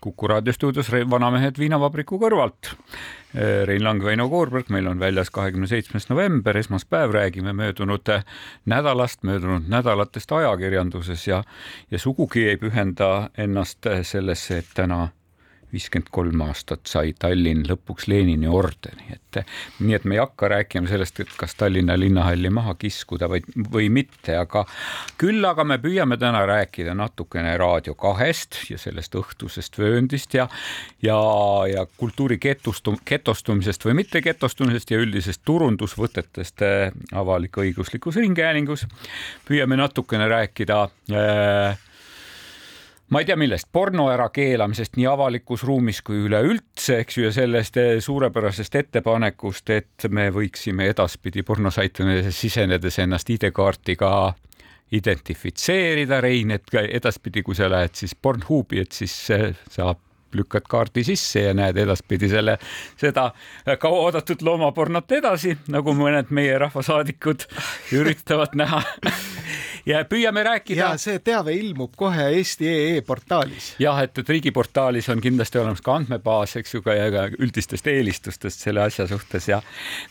Kuku raadio stuudios Vanamehed viinavabriku kõrvalt. Rein Lang, Väino Koorberg, meil on väljas kahekümne seitsmes november, esmaspäev, räägime möödunud nädalast, möödunud nädalatest ajakirjanduses ja, ja sugugi ei pühenda ennast sellesse, et täna viiskümmend kolm aastat sai Tallinn lõpuks Lenini ordeni, et nii et me ei hakka rääkima sellest, et kas Tallinna linnahalli maha kiskuda või, või mitte, aga küll aga me püüame täna rääkida natukene Raadio kahest ja sellest õhtusest vööndist ja ja, ja kultuuri getustum-, getostumisest või mitte getostumisest ja üldisest turundusvõtetest äh, avalik-õiguslikus ringhäälingus. püüame natukene rääkida äh, ma ei tea, millest, porno ärakeelamisest nii avalikus ruumis kui üleüldse, eks ju, ja sellest eh, suurepärasest ettepanekust, et me võiksime edaspidi pornosaitidele sisenedes ennast ID-kaardiga identifitseerida, Rein, et edaspidi, kui sa lähed siis Pornhubi, et siis eh, saab lükkad kaardi sisse ja näed edaspidi selle, seda kauaoodatud loomapornot edasi, nagu mõned meie rahvasaadikud üritavad näha ja püüame rääkida. ja see teave ilmub kohe Eesti EE portaalis. jah, et, et riigiportaalis on kindlasti olemas ka andmebaas, eks ju, ka üldistest eelistustest selle asja suhtes ja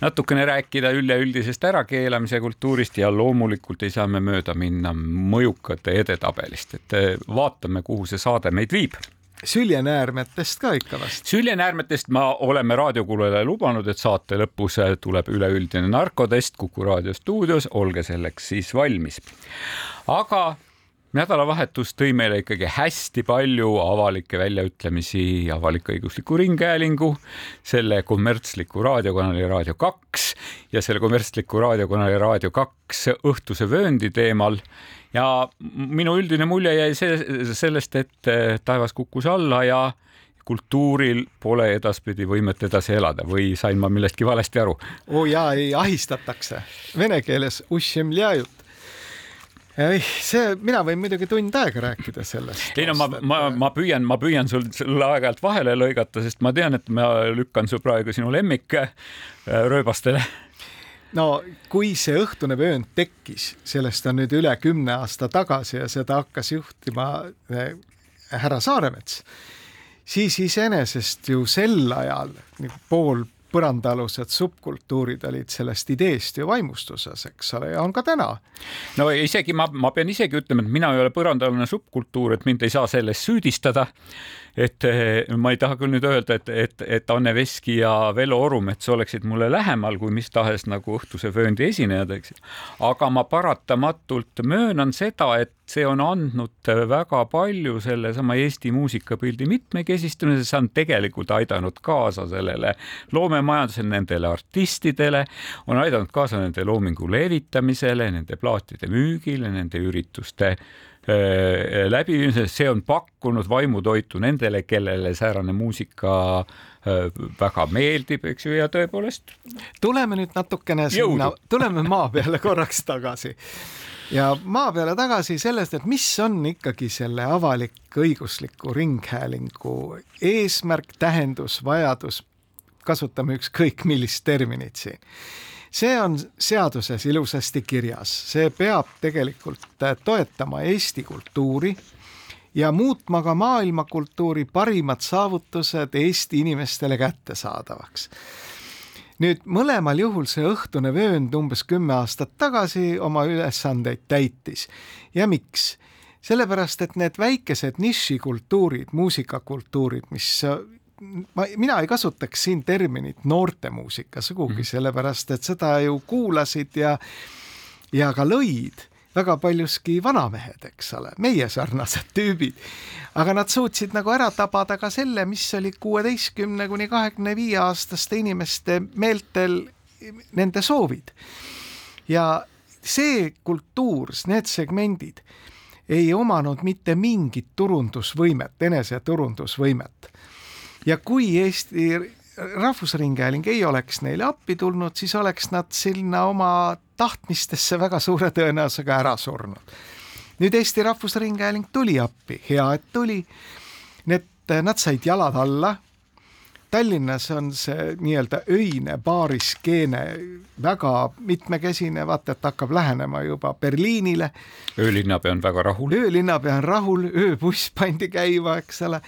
natukene rääkida üleüldisest ärakeelamise kultuurist ja loomulikult ei saa me mööda minna mõjukate edetabelist, et vaatame, kuhu see saade meid viib süljenäärmetest ka ikka vast? süljenäärmetest ma oleme raadiokuulajale lubanud, et saate lõpus tuleb üleüldine narkotest Kuku raadio stuudios, olge selleks siis valmis. aga nädalavahetus tõi meile ikkagi hästi palju avalikke väljaütlemisi avalik-õigusliku ringhäälingu, selle kommertsliku raadiokanali Raadio kaks ja selle kommertsliku raadiokanali Raadio kaks õhtuse vööndi teemal ja minu üldine mulje jäi see, sellest, et taevas kukkus alla ja kultuuril pole edaspidi võimet edasi elada või sain ma millestki valesti aru? oo oh jaa, ei ahistatakse. Vene keeles ei, see, mina võin muidugi tund aega rääkida sellest. ei no ma, ma, ma püüan, ma püüan sul selle aeg-ajalt vahele lõigata, sest ma tean, et ma lükkan su praegu sinu lemmik äh, rööbastele no kui see õhtune vöönd tekkis, sellest on nüüd üle kümne aasta tagasi ja seda hakkas juhtima äh, härra Saaremets, siis iseenesest ju sel ajal pool põrandaalused subkultuurid olid sellest ideest ju vaimustuses, eks ole, ja on ka täna. no isegi ma, ma pean isegi ütlema, et mina ei ole põrandaalune subkultuur, et mind ei saa selles süüdistada et eh, ma ei taha küll nüüd öelda, et, et, et Anne Veski ja Vello Orumets oleksid mulle lähemal kui mis tahes nagu õhtuse vööndi esinejad, eks. aga ma paratamatult möönan seda, et see on andnud väga palju sellesama Eesti muusikapildi mitmekesistumisele, see on tegelikult aidanud kaasa sellele loomemajandusele, nendele artistidele, on aidanud kaasa nende loomingu levitamisele, nende plaatide müügile, nende ürituste läbiviimises, see on pakkunud vaimutoitu nendele, kellele säärane muusika väga meeldib, eks ju, ja tõepoolest. tuleme nüüd natukene sinna, tuleme maa peale korraks tagasi. Ja maa peale tagasi sellest, et mis on ikkagi selle avalik-õigusliku ringhäälingu eesmärk, tähendus, vajadus, kasutame ükskõik millist terminit siin see on seaduses ilusasti kirjas, see peab tegelikult äh, toetama Eesti kultuuri ja muutma ka maailmakultuuri parimad saavutused Eesti inimestele kättesaadavaks. nüüd mõlemal juhul see õhtune vöönd umbes kümme aastat tagasi oma ülesandeid täitis ja miks? sellepärast, et need väikesed nišikultuurid, muusikakultuurid, mis ma, mina ei kasutaks siin terminit noortemuusika sugugi mm, -hmm. sellepärast et seda ju kuulasid ja, ja ka lõid väga paljuski vanamehed, eks ole, meie sarnased tüübid. aga nad suutsid nagu ära tabada ka selle, mis oli kuueteistkümne kuni kahekümne viie aastaste inimeste meeltel nende soovid. ja see kultuur, need segmendid ei omanud mitte mingit turundusvõimet, eneseturundusvõimet ja kui Eesti Rahvusringhääling ei oleks neile appi tulnud, siis oleks nad sinna oma tahtmistesse väga suure tõenäosusega ära surnud. nüüd Eesti Rahvusringhääling tuli appi, hea, et tuli. Need, nad said jalad alla Tallinnas on see nii-öelda öine baariskeene väga mitmekesine, vaata et hakkab lähenema juba Berliinile. öölinnapea on väga rahul. öölinnapea on rahul, ööbuss pandi käima, eks ole.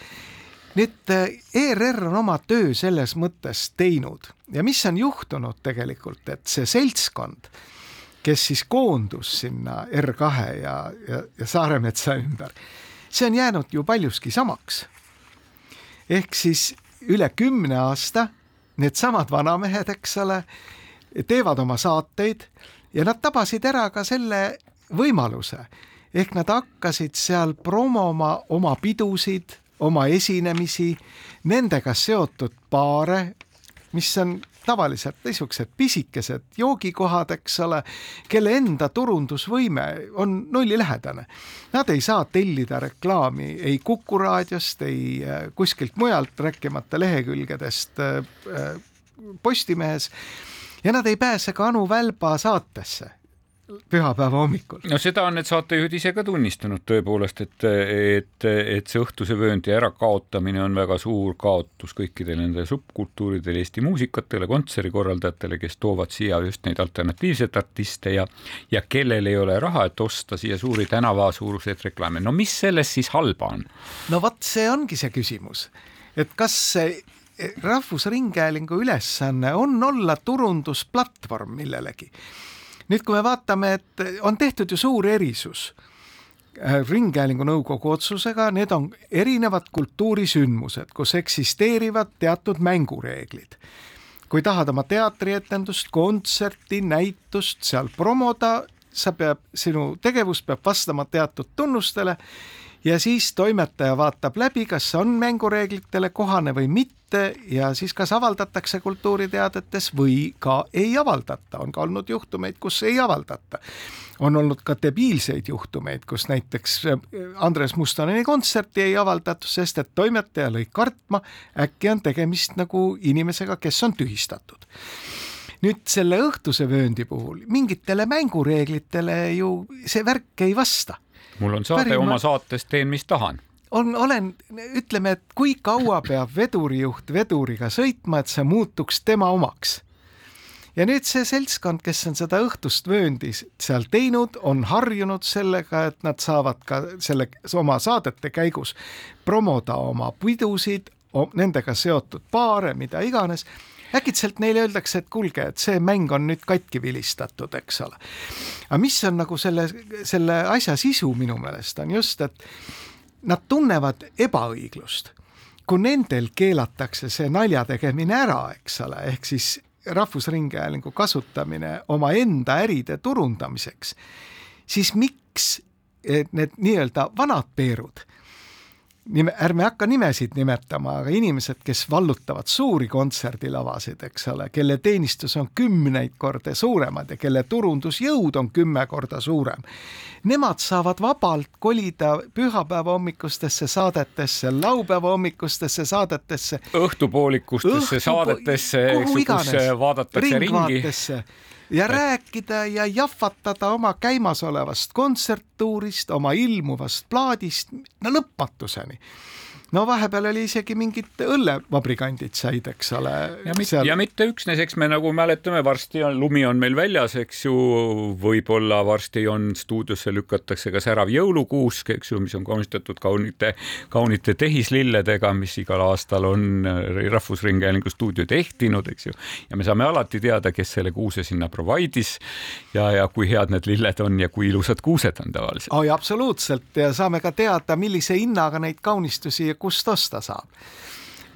Et ERR on oma töö selles mõttes teinud ja mis on juhtunud tegelikult, et see seltskond, kes siis koondus sinna R2 ja, ja, ja Saaremetsa ümber, see on jäänud ju paljuski samaks. ehk siis üle kümne aasta needsamad vanamehed, eks ole, teevad oma saateid ja nad tabasid ära ka selle võimaluse ehk nad hakkasid seal promoma oma pidusid, oma esinemisi, nendega seotud paare, mis on tavaliselt niisugused pisikesed joogikohad, eks ole, kelle enda turundusvõime on nullilähedane. Nad ei saa tellida reklaami ei Kuku raadiost, ei äh, kuskilt mujalt, rääkimata lehekülgedest äh, äh, Postimehes ja nad ei pääse ka Anu Välba saatesse pühapäeva hommikul. no seda on need saatejuhid ise ka tunnistanud tõepoolest, et, et, et see õhtuse vööndi ärakaotamine on väga suur kaotus kõikidele nendele subkultuuridele, Eesti muusikatele, kontserdikorraldajatele, kes toovad siia just neid alternatiivseid artiste ja ja kellel ei ole raha, et osta siia suuri tänavasuuruseid reklaame. no mis selles siis halba on? no vot, see ongi see küsimus, et kas see Rahvusringhäälingu ülesanne on olla turundusplatvorm millelegi nüüd, kui me vaatame, et on tehtud ju suur erisus äh, Ringhäälingu nõukogu otsusega, need on erinevad kultuurisündmused, kus eksisteerivad teatud mängureeglid. kui tahad oma teatrietendust, kontserti, näitust seal promoda, sa pead, sinu tegevus peab vastama teatud tunnustele ja siis toimetaja vaatab läbi, kas on mängureeglitele kohane või mitte ja siis kas avaldatakse kultuuriteadetes või ka ei avaldata, on ka olnud juhtumeid, kus ei avaldata. on olnud ka debiilseid juhtumeid, kus näiteks äh, Andres Mustoneni kontserti ei avaldatud, sest et toimetaja lõi kartma, äkki on tegemist nagu inimesega, kes on tühistatud. Nüüd selle õhtuse vööndi puhul mingitele mängureeglitele ju see värk ei vasta mul on saade Pärima... oma saates Teen, mis tahan on, olen, ütleme, et kui kaua peab vedurijuht veduriga sõitma, et see muutuks tema omaks. ja nüüd see seltskond, kes on seda õhtust vööndis seal teinud, on harjunud sellega, et nad saavad ka selle oma saadete käigus promoda oma pidusid, nendega seotud paare, mida iganes äkitselt neile öeldakse, et kuulge, et see mäng on nüüd katki vilistatud, eks ole. aga mis on nagu selle, selle asja sisu minu meelest on just, et nad tunnevad ebaõiglust. kui nendel keelatakse see nalja tegemine ära, eks ole, ehk siis Rahvusringhäälingu kasutamine omaenda äride turundamiseks, siis miks need nii-öelda vanad Peerud nime, ärme hakka nimesid nimetama, aga inimesed, kes vallutavad suuri kontserdilavasid, eks ole, kelle teenistus on kümneid korda suuremad ja kelle turundusjõud on kümme korda suurem. Nemad saavad vabalt kolida pühapäeva hommikustesse saadetesse, laupäeva hommikustesse saadetesse. õhtupoolikustesse Õhtupo saadetesse, eks ju, kus vaadatakse ringi ja rääkida ja jahvatada oma käimasolevast kontserttuurist, oma ilmuvast plaadist, no lõpmatuseni no vahepeal oli isegi mingid õllevabrikandid said, eks ole. ja, seal... ja mitte üksnes, eks me nagu mäletame, varsti on lumi on meil väljas, eks ju, võib-olla varsti on stuudiosse lükatakse ka särav jõulukuusk, eks ju, mis on kaunistatud kaunite, kaunite tehislilledega, mis igal aastal on Rahvusringhäälingu stuudio tehtinud, eks ju. ja me saame alati teada, kes selle kuuse sinna provide'is ja, ja kui head need lilled on ja kui ilusad kuused on tavaliselt. oi, absoluutselt ja saame ka teada, millise hinnaga neid kaunistusi kust osta saab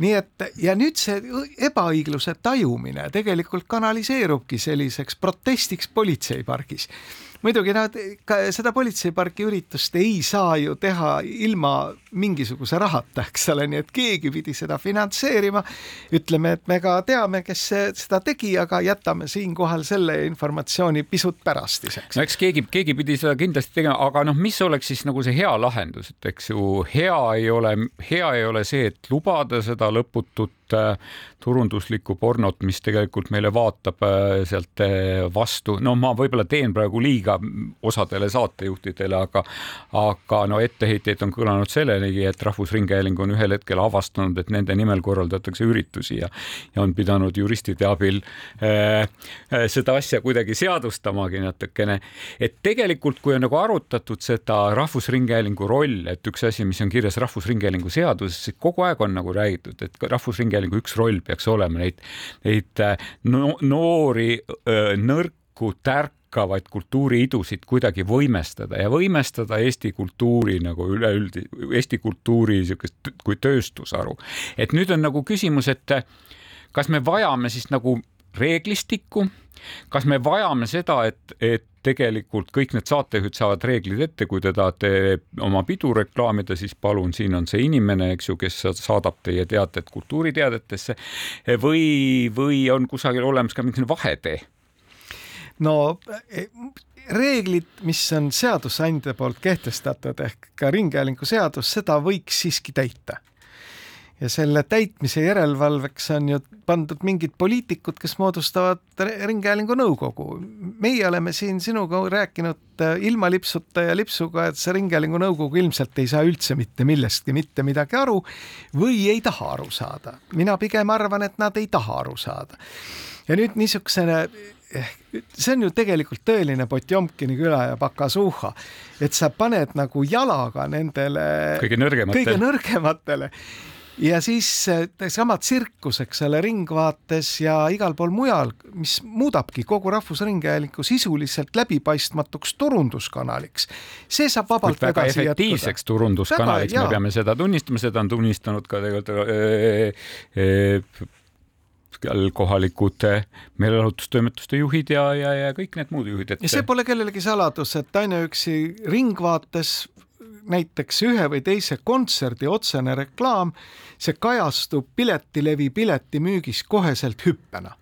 nii et ja nüüd see ebaõigluse tajumine tegelikult kanaliseerubki selliseks protestiks politseipargis. muidugi nad, ka seda politseipargi üritust ei saa ju teha ilma mingisuguse rahata, eks ole, nii et keegi pidi seda finantseerima. ütleme, et me ka teame, kes seda tegi, aga jätame siinkohal selle informatsiooni pisut pärastiseks. no eks keegi, keegi pidi seda kindlasti tegema, aga noh, mis oleks siis nagu see hea lahendus, et eks ju hea ei ole, hea ei ole see, et lubada seda lõputut äh, turunduslikku pornot, mis tegelikult meile vaatab äh, sealt äh, vastu. no ma võib-olla teen praegu liiga osadele saatejuhtidele, aga, aga no etteheiteid on kõlanud sellenigi, et Rahvusringhääling on ühel hetkel avastanud, et nende nimel korraldatakse üritusi ja, ja on pidanud juristide abil äh, äh, seda asja kuidagi seadustamagi natukene. et tegelikult, kui on nagu arutatud seda Rahvusringhäälingu rolli, et üks asi, mis on kirjas Rahvusringhäälingu seaduses, kogu aeg on nagu räägitud, et Rahvusringhäälingu üks roll peaks olema neid, neid äh, no, noori, nõrku, tärkavaid kultuuriidusid kuidagi võimestada ja võimestada Eesti kultuuri nagu üleüldi, Eesti kultuuri niisugust kui tööstusharu. et nüüd on nagu küsimus, et kas me vajame siis nagu reeglistikku, kas me vajame seda, et, et tegelikult kõik need saatejuhid saavad reeglid ette, kui te tahate oma pidu reklaamida, siis palun, siin on see inimene, eks ju, kes saadab teie teated kultuuriteadetesse või, või on kusagil olemas ka mingisugune vahetee? No e, reeglid, mis on seadusandja poolt kehtestatud ehk ka ringhäälingu seadus, seda võiks siiski täita ja selle täitmise järelevalveks on ju pandud mingid poliitikud, kes moodustavad Ringhäälingu nõukogu. meie oleme siin sinuga rääkinud äh, ilma lipsuta ja lipsuga, et see Ringhäälingu nõukogu ilmselt ei saa üldse mitte millestki mitte midagi aru või ei taha aru saada. mina pigem arvan, et nad ei taha aru saada. ja nüüd niisugusene eh, see on ju tegelikult tõeline Potjomkini küla ja Pakasuha, et sa paned nagu jalaga nendele kõige nõrgematele, kõige nõrgematele. Ja siis sama tsirkus, eks ole, Ringvaates ja igal pool mujal, mis muudabki kogu Rahvusringhäälingu sisuliselt läbipaistmatuks turunduskanaliks. see saab vabalt väga efektiivseks turunduskanaliks, me peame seda tunnistama, seda on tunnistanud ka tegelikult äh, äh, kohalikud meelelahutustoimetuste juhid ja, ja, ja kõik need muud juhid et.... ja see pole kellelegi saladus, et ainuüksi Ringvaates näiteks ühe või teise kontserdi otsene reklaam, see kajastub piletilevi piletimüügis koheselt hüppena.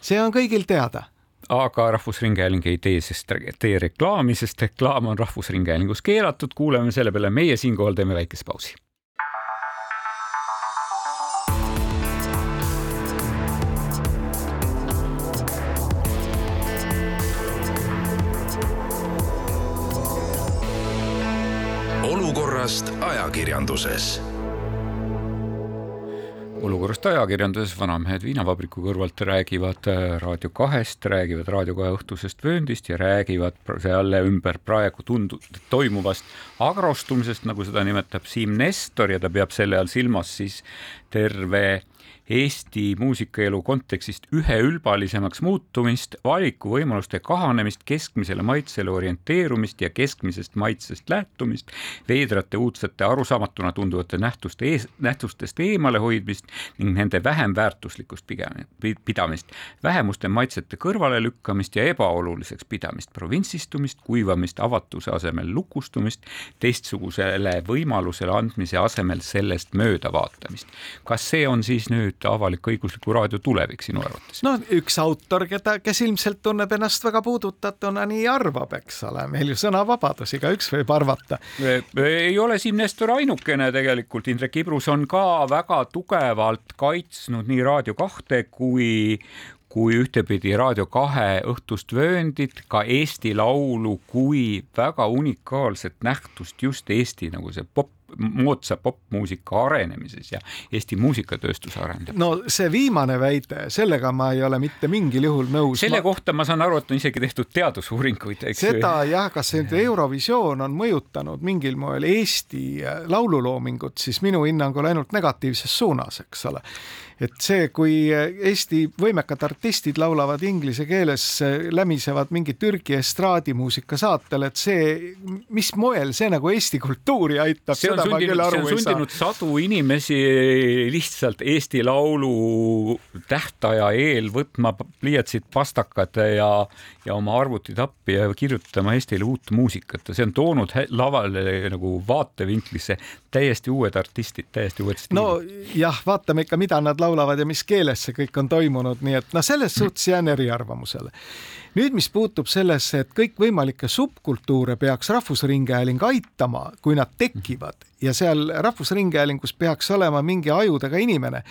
see on kõigil teada aga Rahvusringhääling ei tee, sest tee reklaami, sest reklaam on Rahvusringhäälingus keelatud, kuuleme selle peale, meie siinkohal teeme väikese pausi. Olukorrast ajakirjanduses. Olukorrast ajakirjanduses Vanamehed viinavabriku kõrvalt räägivad äh, Raadio kahest, räägivad Raadio kahe õhtusest vööndist ja räägivad selle ümber praegu tundu-, toimuvast agrostumisest, nagu seda nimetab Siim Nestor ja ta peab selle all silmas siis terve Eesti muusikaelu kontekstist üheülbalisemaks muutumist, valikuvõimaluste kahanemist, keskmisele maitsele orienteerumist ja keskmisest maitsest lähtumist, veidrate uudsete arusaamatuna tunduvate nähtuste ees, nähtustest eemalehoidmist ning nende vähem väärtuslikust pidamist, vähemuste maitsete kõrvalelükkamist ja ebaoluliseks pidamist, provintsistumist, kuivamist, avatuse asemel lukustumist, teistsugusele võimalusele andmise asemel sellest möödavaatamist. kas see on siis nüüd nüüd avalik-õigusliku raadio tulevik sinu arvates? no üks autor, keda, kes ilmselt tunneb ennast väga puudutatuna, nii arvab, eks ole, meil ju sõnavabadus, igaüks võib arvata. ei ole Siim Nestor ainukene tegelikult, Indrek Ibrus on ka väga tugevalt kaitsnud nii Raadio kahte kui kui ühtepidi Raadio kahe õhtust vööndit, ka Eesti Laulu kui väga unikaalset nähtust just Eesti nagu see popp moodsa popmuusika arenemises ja Eesti muusikatööstuse arendamises. no see viimane väide, sellega ma ei ole mitte mingil juhul nõus. selle ma... kohta ma saan aru, et on isegi tehtud teadusuuringuid, eks. seda jah, kas nüüd Eurovisioon on mõjutanud mingil moel Eesti laululoomingut, siis minu hinnangul ainult negatiivses suunas, eks ole et see, kui Eesti võimekad artistid laulavad inglise keeles, lämisevad mingi Türgi estraadimuusika saatel, et see, mis moel see nagu Eesti kultuuri aitab, seda seda ma küll aru ei saa. sundinud sadu inimesi lihtsalt Eesti Laulu tähtaja eel võtma pliiatsid, pastakad ja, ja oma arvutid appi ja kirjutama Eestile uut muusikat ja see on toonud lavale nagu vaatevinklisse täiesti uued artistid, täiesti uued stiilid. no jah, vaatame ikka, mida nad laulavad ja mis keeles see kõik on toimunud, nii et noh, selles suhtes jään eriarvamusele. Nüüd, mis puutub sellesse, et kõikvõimalikke subkultuure peaks Rahvusringhääling aitama, kui nad tekivad ja seal Rahvusringhäälingus peaks olema mingi ajudega inimene,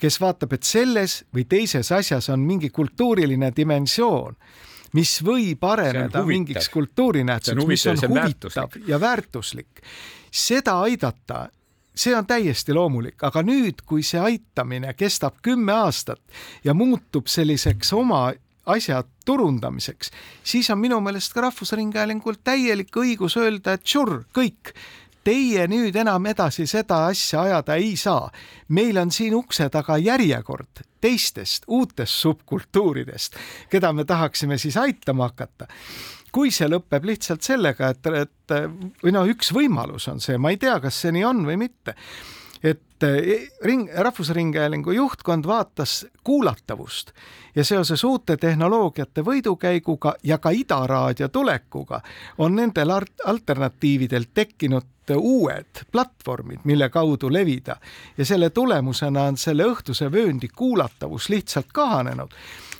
kes vaatab, et selles või teises asjas on mingi kultuuriline dimensioon mis võib areneda mingiks kultuurinähtuseks, mis on huvitav ja väärtuslik. seda aidata see on täiesti loomulik, aga nüüd, kui see aitamine kestab kümme aastat ja muutub selliseks oma asja turundamiseks, siis on minu meelest ka Rahvusringhäälingul täielik õigus öelda, et tšurr, kõik, teie nüüd enam edasi seda asja ajada ei saa. meil on siin ukse taga järjekord teistest uutest subkultuuridest, keda me tahaksime siis aitama hakata kui see lõpeb lihtsalt sellega, et, et või noh, üks võimalus on see, ma ei tea, kas see nii on või mitte, et e, ring, Rahvusringhäälingu juhtkond vaatas kuulatavust ja seoses uute tehnoloogiate võidukäiguga ja ka Ida raadio tulekuga on nendel alternatiividel tekkinud uued platvormid, mille kaudu levida. Ja selle tulemusena on selle õhtuse vööndi kuulatavus lihtsalt kahanenud.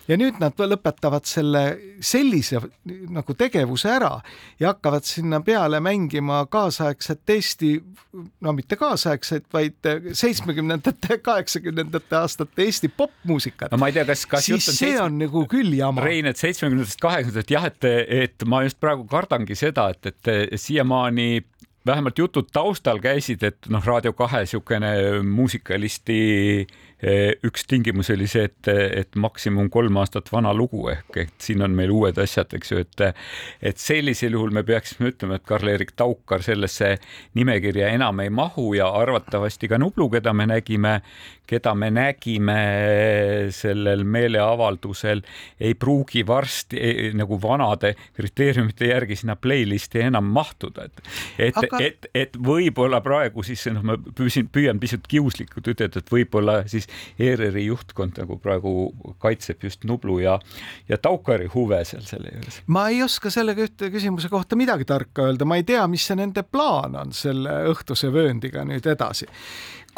Ja nüüd nad lõpetavad selle sellise nagu tegevuse ära ja hakkavad sinna peale mängima kaasaegset Eesti, no mitte kaasaegset, vaid seitsmekümnendate, kaheksakümnendate aastate Eesti popmuusikat. no ma ei tea, kas, kas siis see seitsme... on nagu küll jama. Rein, et seitsmekümnendatest, kaheksakümnendatest jah, et, et ma just praegu kardangi seda, et, et siiamaani vähemalt jutud taustal käisid, et noh, Raadio kahe niisugune muusikalisti Eh, üks tingimus oli see, et, et maksimum kolm aastat vana lugu ehk et siin on meil uued asjad, eks ju, et et sellisel juhul me peaksime ütlema, et Karl-Erik Taukar sellesse nimekirja enam ei mahu ja arvatavasti ka Nublu, keda me nägime, keda me nägime sellel meeleavaldusel, ei pruugi varsti nagu vanade kriteeriumite järgi sinna playlist'i enam mahtuda, et et Aga..., et, et võib-olla praegu siis noh, ma püüsin, püüan pisut kiuslikult ütelda, et võib-olla siis ERR-i juhtkond nagu praegu kaitseb just Nublu ja, ja Taukari huve seal selle juures. ma ei oska selle küsimuse kohta midagi tarka öelda, ma ei tea, mis see nende plaan on selle õhtuse vööndiga nüüd edasi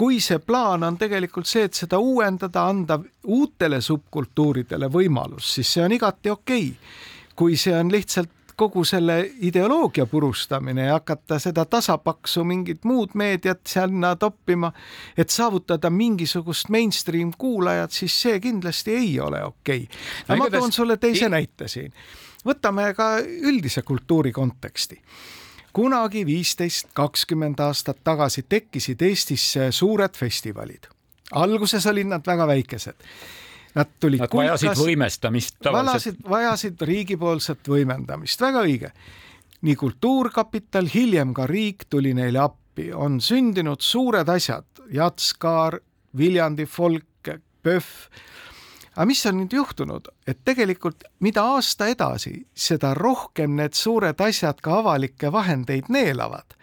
kui see plaan on tegelikult see, et seda uuendada, anda uutele subkultuuridele võimalus, siis see on igati okei okay. kui see on lihtsalt kogu selle ideoloogia purustamine ja hakata seda tasapaksu mingit muud meediat sinna toppima, et saavutada mingisugust mainstream kuulajat, siis see kindlasti ei ole okei okay.. aga ma toon sulle teise näite siin. võtame ka üldise kultuuri konteksti kunagi viisteist, kakskümmend aastat tagasi tekkisid Eestisse suured festivalid. alguses olid nad väga väikesed Nad tulid Nad vajasid kulkas, võimestamist tavaliselt. vajasid, vajasid riigipoolset võimendamist, väga õige. nii Kultuurkapital, hiljem ka riik tuli neile appi, on sündinud suured asjad, Jatskaar, Viljandi folk, PÖFF. Aga mis on nüüd juhtunud, et tegelikult mida aasta edasi, seda rohkem need suured asjad ka avalikke vahendeid neelavad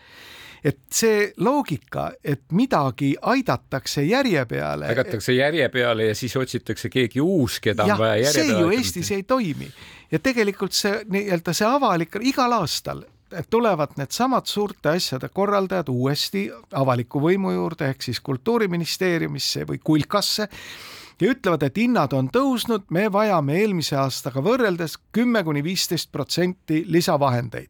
et see loogika, et midagi aidatakse järje peale. aidatakse järje peale ja siis otsitakse keegi uus, keda on vaja järje peale. see ju Eestis ei toimi ja tegelikult see nii-öelda see avalik igal aastal tulevad needsamad suurte asjade korraldajad uuesti avaliku võimu juurde ehk siis kultuuriministeeriumisse või kulkasse ja ütlevad, et hinnad on tõusnud, me vajame eelmise aastaga võrreldes kümme kuni viisteist protsenti lisavahendeid.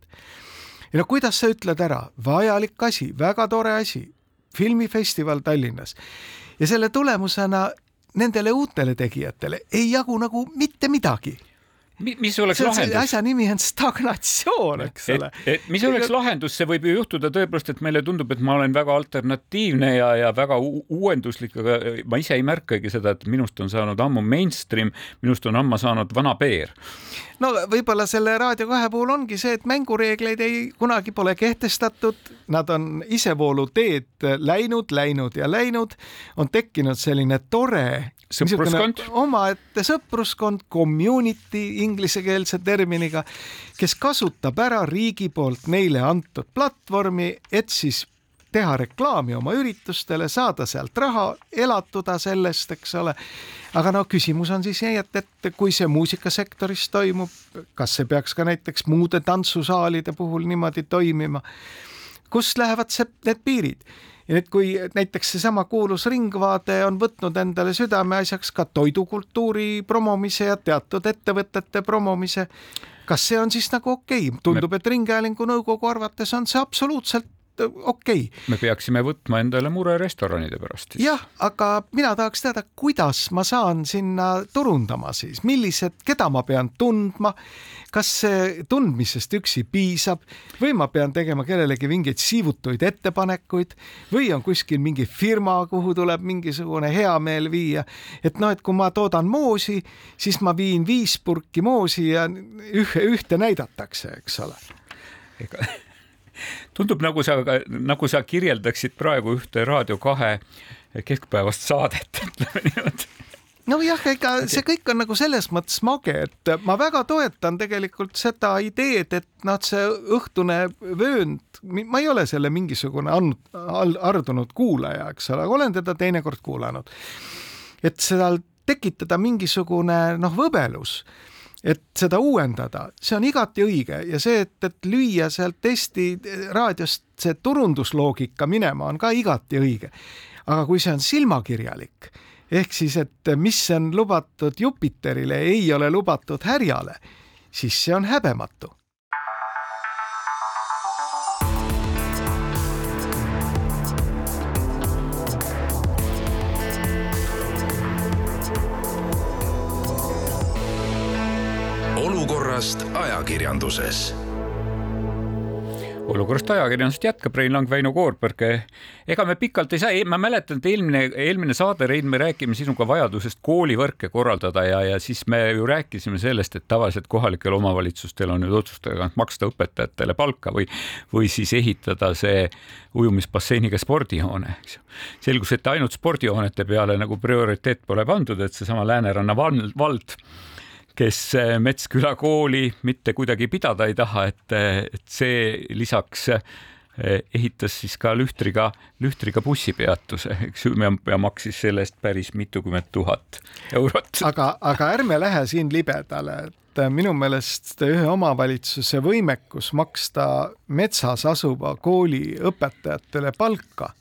Ja no kuidas sa ütled ära, vajalik asi, väga tore asi, filmifestival Tallinnas. Ja selle tulemusena nendele uutele tegijatele ei jagu nagu mitte midagi mis oleks see, lahendus? asja nimi on stagnatsioon, eks ole. mis oleks lahendus, see võib ju juhtuda tõepoolest, et meile tundub, et ma olen väga alternatiivne ja, ja väga uuenduslik, aga ma ise ei märkagi seda, et minust on saanud ammu mainstream, minust on ammu saanud vana peer. no võib-olla selle Raadio kahe puhul ongi see, et mängureegleid ei, kunagi pole kehtestatud, nad on isevoolu teed läinud, läinud ja läinud, on tekkinud selline tore sõpruskond, omaette sõpruskond, community inglisekeelse terminiga, kes kasutab ära riigi poolt neile antud platvormi, et siis teha reklaami oma üritustele, saada sealt raha, elatuda sellest, eks ole. aga no küsimus on siis nii, et, et kui see muusikasektoris toimub, kas see peaks ka näiteks muude tantsusaalide puhul niimoodi toimima? kust lähevad see, need piirid? Ja nüüd, kui näiteks seesama kuulus Ringvaade on võtnud endale südameasjaks ka toidukultuuri promomise ja teatud ettevõtete promomise, kas see on siis nagu okei okay?, tundub, et Ringhäälingu nõukogu arvates on see absoluutselt okei. Okay.. me peaksime võtma endale mure restoranide pärast jah, aga mina tahaks teada, kuidas ma saan sinna turundama siis, millised, keda ma pean tundma, kas see tundmisest üksi piisab? Või ma pean tegema kellelegi mingeid siivutuid ettepanekuid? Või on kuskil mingi firma, kuhu tuleb mingisugune heameel viia, et noh, et kui ma toodan moosi, siis ma viin viis purki moosi ja ühe, ühte näidatakse, eks ole. Ega tundub nagu sa, nagu sa kirjeldaksid praegu ühte Raadio kahe keskpäevast saadet, ütleme niimoodi nojah, ega see kõik on nagu selles mõttes mage, et ma väga toetan tegelikult seda ideed, et noh, see õhtune vöönd, ma ei ole selle mingisugune andnud, ardunud kuulaja, eks ole, olen teda teinekord kuulanud. et seal tekitada mingisugune noh, võbelus et seda uuendada, see on igati õige ja see, et, et lüüa sealt Eesti raadiost see turundusloogika minema, on ka igati õige. aga kui see on silmakirjalik ehk siis, et mis on lubatud Jupiterile, ei ole lubatud härjale, siis see on häbematu olukorrast ajakirjanduses olukorrast ajakirjandusest jätkab Rein Lang, Väino Koorberg. ega me pikalt ei saa, ma mäletan, et eelmine, eelmine saade, Rein, me räägime sinuga vajadusest koolivõrke korraldada ja, ja siis me ju rääkisime sellest, et tavaliselt kohalikel omavalitsustel on nüüd otsustada, kas maksta õpetajatele palka või, või siis ehitada see ujumisbasseiniga spordihoone, eks ju. selgus, et ainult spordihoonete peale nagu prioriteet pole pandud, et seesama Lääneranna vald, vald kes eh, Metsküla kooli mitte kuidagi pidada ei taha, et, eh, et see lisaks eh, ehitas siis ka Lühtriga, Lühtriga bussipeatuse, eks ju, ja maksis selle eest päris mitukümmend tuhat eurot. aga, aga ärme lähe siin libedale, et minu meelest ühe omavalitsuse võimekus maksta metsas asuva kooli õpetajatele palka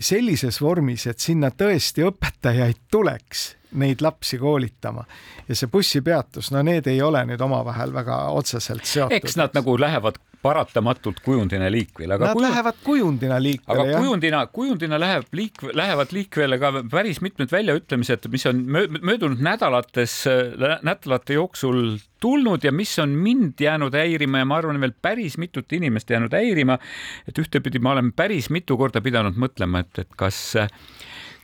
sellises vormis, et sinna tõesti õpetajaid tuleks neid lapsi koolitama ja see bussipeatus, no need ei ole nüüd omavahel väga otseselt seotud. eks nad nagu lähevad paratamatult kujundina liikvele. Nad kujund... lähevad kujundina liikvele. aga jah. kujundina, kujundina läheb liik-, lähevad liikvele ka päris mitmed väljaütlemised, mis on möödunud nädalates, nädalate jooksul tulnud ja mis on mind jäänud häirima ja ma arvan, veel päris mitut inimest jäänud häirima. et ühtepidi ma olen päris mitu korda pidanud mõtlema, et, et kas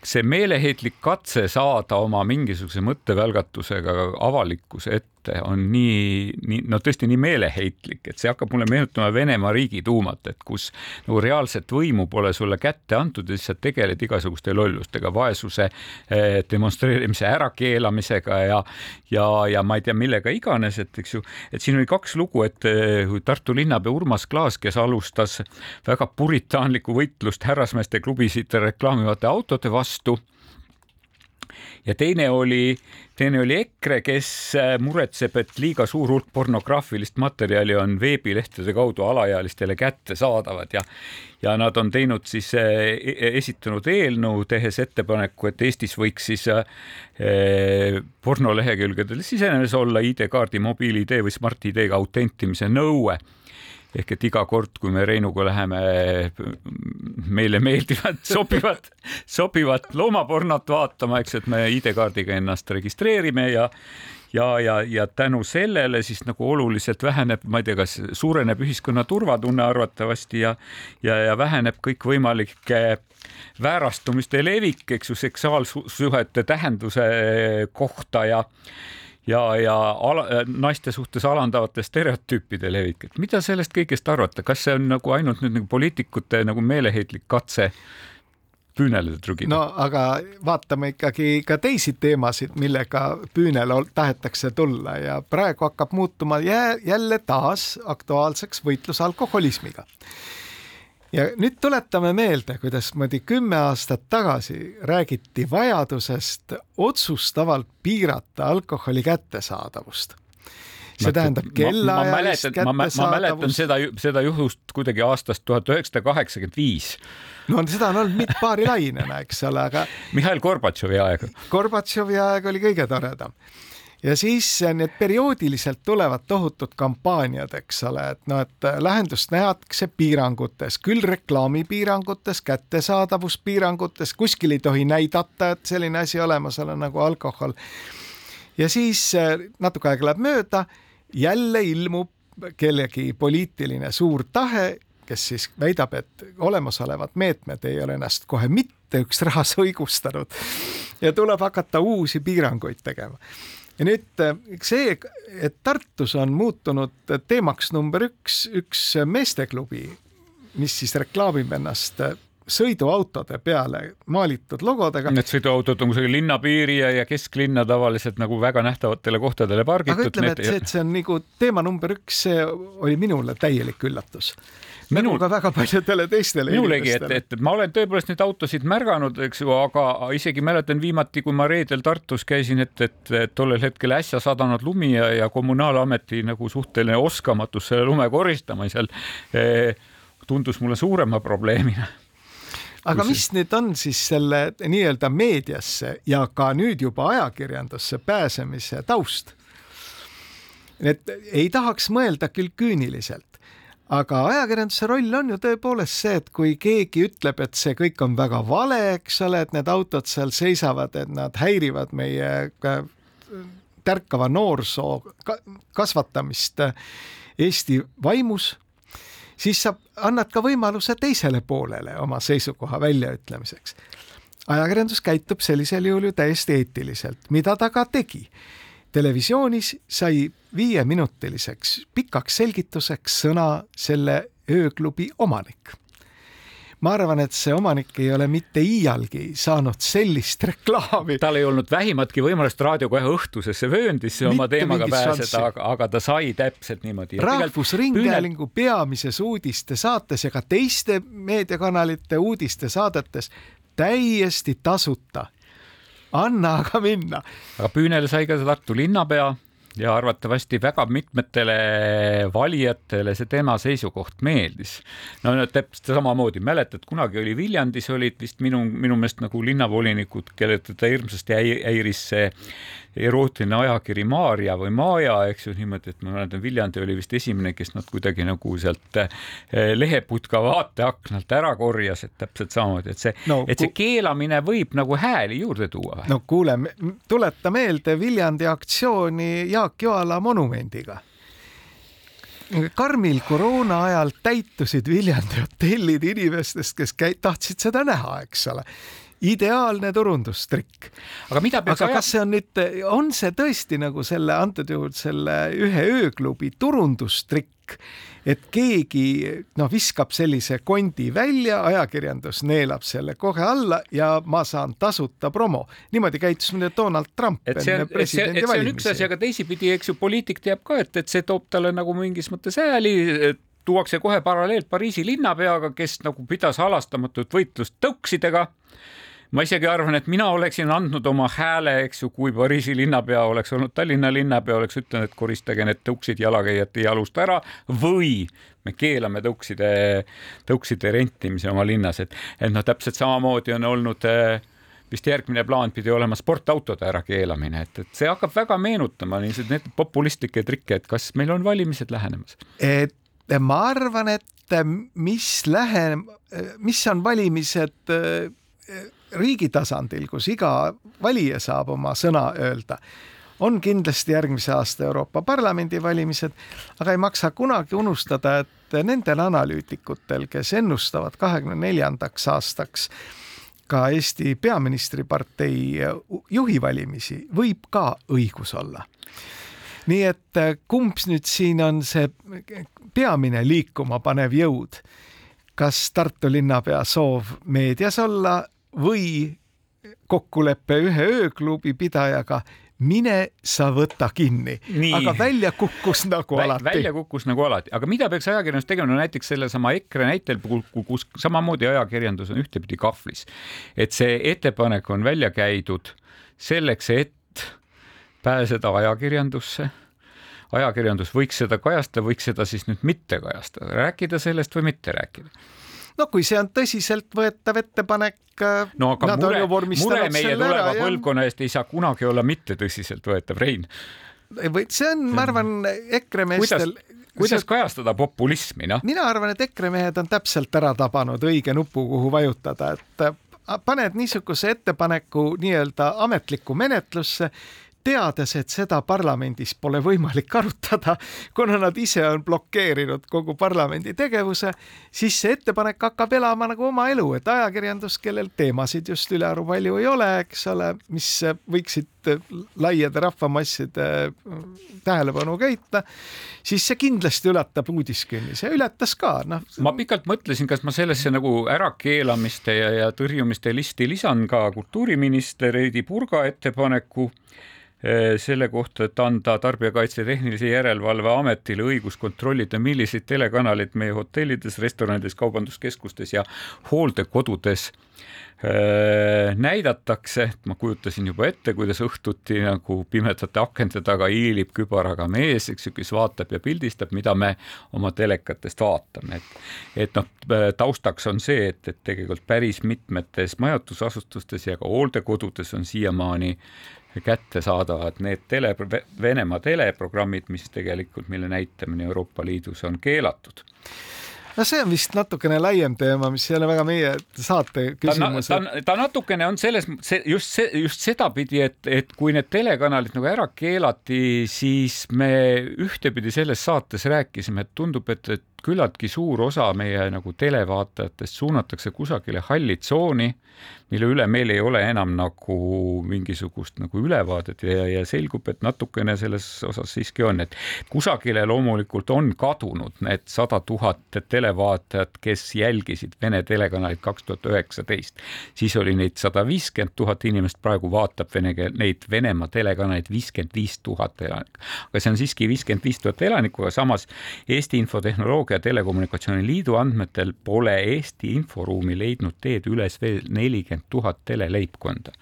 see meeleheitlik katse saada oma mingisuguse mõttevälgatusega avalikkuse ette mõte on nii, nii, no tõesti nii meeleheitlik, et see hakkab mulle meenutama Venemaa Riigiduumat, et kus nagu reaalset võimu pole sulle kätte antud ja siis sa tegeled igasuguste lollustega, vaesuse eh, demonstreerimise ärakeelamisega ja, ja, ja ma ei tea, millega iganes, et eks ju, et siin oli kaks lugu, et eh, Tartu linnapea Urmas Klaas, kes alustas väga puritaanlikku võitlust härrasmeeste klubisid reklaamivate autode vastu ja teine oli, teine oli EKRE, kes äh, muretseb, et liiga suur hulk pornograafilist materjali on veebilehtede kaudu alaealistele kättesaadavad ja ja nad on teinud siis, äh, e-, esitanud eelnõu, tehes ettepaneku, et Eestis võiks siis äh, pornolehekülgedel sisenedes olla ID-kaardi, mobiil-ID või Smart-ID-ga autentimise nõue ehk et iga kord, kui me Reinuga läheme meile meeldivat, sobivat, sobivat loomapornot vaatama, eks, et me ID-kaardiga ennast registreerime ja ja, ja, ja tänu sellele siis nagu oluliselt väheneb, ma ei tea, kas suureneb ühiskonna turvatunne arvatavasti ja ja, ja väheneb kõikvõimalike väärastumiste levik, eks ju, seksuaalsuhete tähenduse kohta ja ja, ja ala, naiste suhtes alandavate stereotüüpide levik, et mida sellest kõigest arvata, kas see on nagu ainult nüüd nagu poliitikute nagu meeleheitlik katse püünele trügida? no aga vaatame ikkagi ka teisi teemasid, millega püünele tahetakse tulla. Ja praegu hakkab muutuma jä jälle taas aktuaalseks võitlus alkoholismiga ja nüüd tuletame meelde, kuidas moodi kümme aastat tagasi räägiti vajadusest otsustavalt piirata alkoholi kättesaadavust see tähendab kellaajalist kättesaadavust. ma mäletan seda, seda juhust kuidagi aastast tuhat üheksasada kaheksakümmend viis. no seda on olnud mitt paari lainena, eks ole, aga. Mihhail Gorbatšovi aeg. Gorbatšovi aeg oli kõige toredam ja siis need perioodiliselt tulevad tohutud kampaaniad, eks ole, et noh, et lähendust nähakse piirangutes, küll reklaamipiirangutes, kättesaadavuspiirangutes, kuskil ei tohi näidata, et selline asi olemas on nagu alkohol. ja siis natuke aega läheb mööda jälle ilmub kellegi poliitiline suur tahe, kes siis väidab, et olemasolevad meetmed ei ole ennast kohe mitte üks rahas õigustanud ja tuleb hakata uusi piiranguid tegema. Ja nüüd see, et Tartus on muutunud teemaks number üks, üks meesteklubi, mis siis reklaamib ennast sõiduautode peale maalitud logodega. Need sõiduautod on kusagil linnapiiri ja, ja kesklinna tavaliselt nagu väga nähtavatele kohtadele pargitud. aga ütleme, et see, et see on nagu teema number üks, see oli minule täielik üllatus nagu ka väga paljudele teistele minulegi, et, et ma olen tõepoolest neid autosid märganud, eks ju, aga isegi mäletan viimati, kui ma reedel Tartus käisin, et, et, tollel hetkel äsja sadanud lumi ja, ja kommunaalameti nagu suhteline oskamatus selle lume koristamisel eh, tundus mulle suurema probleemina aga mis nüüd on siis selle nii-öelda meediasse ja ka nüüd juba ajakirjandusse pääsemise taust? et ei tahaks mõelda küll küüniliselt, aga ajakirjanduse roll on ju tõepoolest see, et kui keegi ütleb, et see kõik on väga vale, eks ole, et need autod seal seisavad, et nad häirivad meie tärkava noorsoo kasvatamist Eesti vaimus siis sa annad ka võimaluse teisele poolele oma seisukoha väljaütlemiseks. ajakirjandus käitub sellisel juhul ju täiesti eetiliselt, mida ta ka tegi. Televisioonis sai viieminutiliseks pikaks selgituseks sõna selle ööklubi omanik ma arvan, et see omanik ei ole mitte iialgi saanud sellist reklaami. tal ei olnud vähimatki võimalust raadio kohe õhtusesse vööndisse oma teemaga pääseda, aga, aga ta sai täpselt niimoodi. rahvusringhäälingu püüne... peamises uudistesaates ja ka teiste meediakanalite uudistesaadetes täiesti tasuta anna aga minna. aga püünele sai ka Tartu linnapea ja arvatavasti väga mitmetele valijatele see tema seisukoht meeldis. no täpselt samamoodi, mäletad, kunagi oli Viljandis olid vist minu, minu meelest nagu linnavolinikud, kelle teda hirmsasti häiris see erootiline ajakiri Maarja või Maaja, eks ju, niimoodi, et ma mäletan, Viljandi oli vist esimene, kes nad kuidagi nagu sealt eh, leheputka vaateaknalt ära korjas, et täpselt samamoodi, et see no,, et see keelamine võib nagu hääli juurde tuua. no kuule, tuleta meelde Viljandi aktsiooni Jaak Joala monumendiga karmil koroona ajal täitusid Viljandi hotellid inimestest, kes käi-, tahtsid seda näha, eks ole ideaalne turundustrikk. aga mida peaks aga kas see on nüüd, on see tõesti nagu selle antud juhul selle ühe ööklubi turundustrikk, et keegi noh, viskab sellise kondi välja, ajakirjandus neelab selle kohe alla ja ma saan tasuta promo. niimoodi käitus muide Donald Trump et enne presidendi valimisi. see on üks asi, aga teisipidi, eks ju, poliitik teab ka, et, et see toob talle nagu mingis mõttes hääli tuuakse kohe paralleel Pariisi linnapeaga, kes nagu pidas halastamatut võitlust tõuksidega ma isegi arvan, et mina oleksin andnud oma hääle, eks ju, kui Pariisi linnapea oleks olnud Tallinna linnapea, oleks ütelnud, et koristage need tõuksid jalakäijate jalust ära või me keelame tõukside, tõukside rentimise oma linnas, et, et noh, täpselt samamoodi on olnud äh, vist järgmine plaan pidi olema sportautode ärakeelamine, et, et see hakkab väga meenutama niisuguseid need populistlikke trikke, et kas meil on valimised lähenemas? et ma arvan, et mis lähe-, mis on valimised riigi tasandil, kus iga valija saab oma sõna öelda, on kindlasti järgmise aasta Euroopa Parlamendi valimised, aga ei maksa kunagi unustada, et nendel analüütikutel, kes ennustavad kahekümne neljandaks aastaks ka Eesti peaministripartei juhi valimisi, võib ka õigus olla. nii et kumb nüüd siin on see peamine liikuma panev jõud? kas Tartu linnapea soov meedias olla või kokkulepe ühe ööklubi pidajaga, mine sa võta kinni, aga välja kukkus nagu Vä alati. välja kukkus nagu alati, aga mida peaks ajakirjandus tegema, no näiteks sellesama EKRE näitel, kus samamoodi ajakirjandus on ühtepidi kahvlis, et see ettepanek on välja käidud selleks, et pääseda ajakirjandusse. Ajakirjandus võiks seda kajastada, võiks seda siis nüüd mitte kajastada, rääkida sellest või mitte rääkida no kui see on tõsiseltvõetav ettepanek, äh, no aga mure, mure meie tuleva põlvkonna eest ei saa kunagi olla mitte tõsiseltvõetav, Rein. või see on, ma arvan, EKRE meestel kuidas, kuidas kajastada populismi, noh? mina arvan, et EKRE mehed on täpselt ära tabanud õige nupu, kuhu vajutada, et äh, paned niisuguse ettepaneku nii-öelda ametlikku menetlusse teades, et seda parlamendis pole võimalik arutada, kuna nad ise on blokeerinud kogu parlamendi tegevuse, siis see ettepanek hakkab elama nagu oma elu, et ajakirjandus, kellel teemasid just ülearu palju ei ole, eks ole, mis võiksid laiade rahvamasside tähelepanu köita, siis see kindlasti ületab uudiskünni, see ületas ka, noh. ma pikalt mõtlesin, kas ma sellesse nagu ärakeelamiste ja, ja tõrjumiste listi lisan ka kultuuriminister Heidy Purga ettepaneku selle kohta, et anda Tarbijakaitse Tehnilise Järelevalve Ametile õigus kontrollida, milliseid telekanaleid meie hotellides, restoranides, kaubanduskeskustes ja hooldekodudes eh, näidatakse, ma kujutasin juba ette, kuidas õhtuti nagu pimedate akende taga hiilib kübaraga mees, eks ju, kes vaatab ja pildistab, mida me oma telekatest vaatame, et et noh, taustaks on see, et, et tegelikult päris mitmetes majutusasutustes ja ka hooldekodudes on siiamaani kättesaadavad need tele, Venemaa teleprogrammid, mis tegelikult, mille näitamine Euroopa Liidus on keelatud no see on vist natukene laiem teema, mis ei ole väga meie saate küsimus. ta, ta, ta natukene on selles, see just see, just sedapidi, et, et kui need telekanalid nagu ära keelati, siis me ühtepidi selles saates rääkisime, et tundub, et, et küllaltki suur osa meie nagu televaatajatest suunatakse kusagile halli tsooni, mille üle meil ei ole enam nagu mingisugust nagu ülevaadet ja, ja selgub, et natukene selles osas siiski on, et kusagile loomulikult on kadunud need sada tuhat televaatajat, kes jälgisid Vene telekanalit kaks tuhat üheksateist. siis oli neid sada viiskümmend tuhat inimest, praegu vaatab vene keel, neid Venemaa telekanaleid viiskümmend viis tuhat elanikku. aga see on siiski viiskümmend viis tuhat elanikku, aga samas Eesti Infotehnoloogia ja Telekommunikatsiooni Liidu andmetel pole Eesti inforuumi leidnud teed üles veel nelikümmend tuhat teleleibkonda.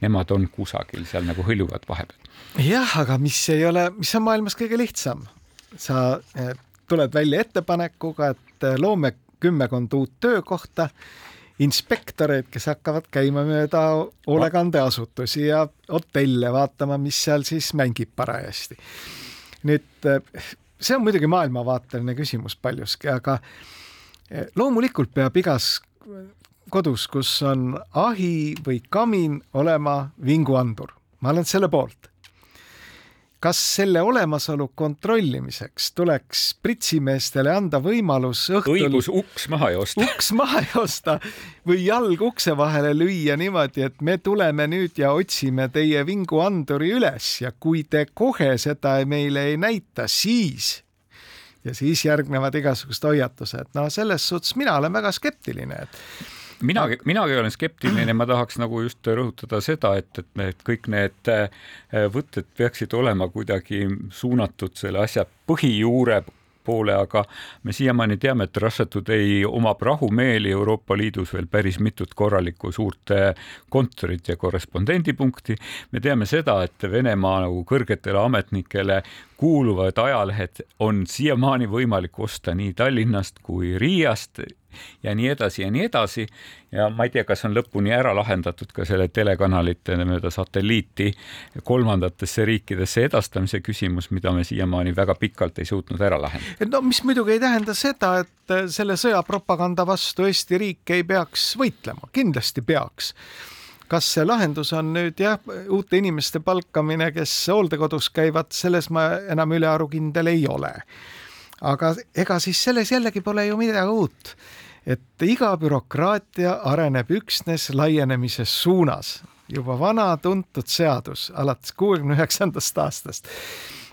Nemad on kusagil seal nagu hõljuvad vahepeal. jah, aga mis ei ole, mis on maailmas kõige lihtsam? sa eh, tuled välja ettepanekuga, et eh, loome kümmekond uut töökohta, inspektoreid, kes hakkavad käima mööda hoolekandeasutusi ja hotelle vaatama, mis seal siis mängib parajasti. nüüd eh, see on muidugi maailmavaateline küsimus paljuski, aga loomulikult peab igas kodus, kus on ahi või kamin, olema vinguandur. ma olen selle poolt. kas selle olemasolu kontrollimiseks tuleks pritsimeestele anda võimalus õhtul õigus uks maha joosta uks maha joosta või jalg ukse vahele lüüa niimoodi, et me tuleme nüüd ja otsime teie vinguanduri üles ja kui te kohe seda meile ei näita, siis ja siis järgnevad igasugused hoiatused. no selles suhtes mina olen väga skeptiline, et minagi, minagi olen skeptiline, ma tahaks nagu just rõhutada seda, et, et need kõik need äh, võtted peaksid olema kuidagi suunatud selle asja põhijuure poole, aga me siiamaani teame, et Russia Today omab rahumeeli Euroopa Liidus veel päris mitut korralikku suurt äh, kontorit ja korrespondendipunkti. me teame seda, et Venemaa nagu kõrgetele ametnikele kuuluvad ajalehed on siiamaani võimalik osta nii Tallinnast kui Riiast ja nii edasi ja nii edasi. ja ma ei tea, kas on lõpuni ära lahendatud ka selle telekanalite mööda satelliiti kolmandatesse riikidesse edastamise küsimus, mida me siiamaani väga pikalt ei suutnud ära lahendada. no mis muidugi ei tähenda seda, et selle sõjapropaganda vastu Eesti riik ei peaks võitlema, kindlasti peaks kas see lahendus on nüüd jah, uute inimeste palkamine, kes hooldekodus käivad, selles ma enam ülearu kindel ei ole. Aga ega siis selles jällegi pole ju midagi uut et iga bürokraatia areneb üksnes laienemise suunas, juba vana tuntud seadus alates kuuekümne üheksandast aastast.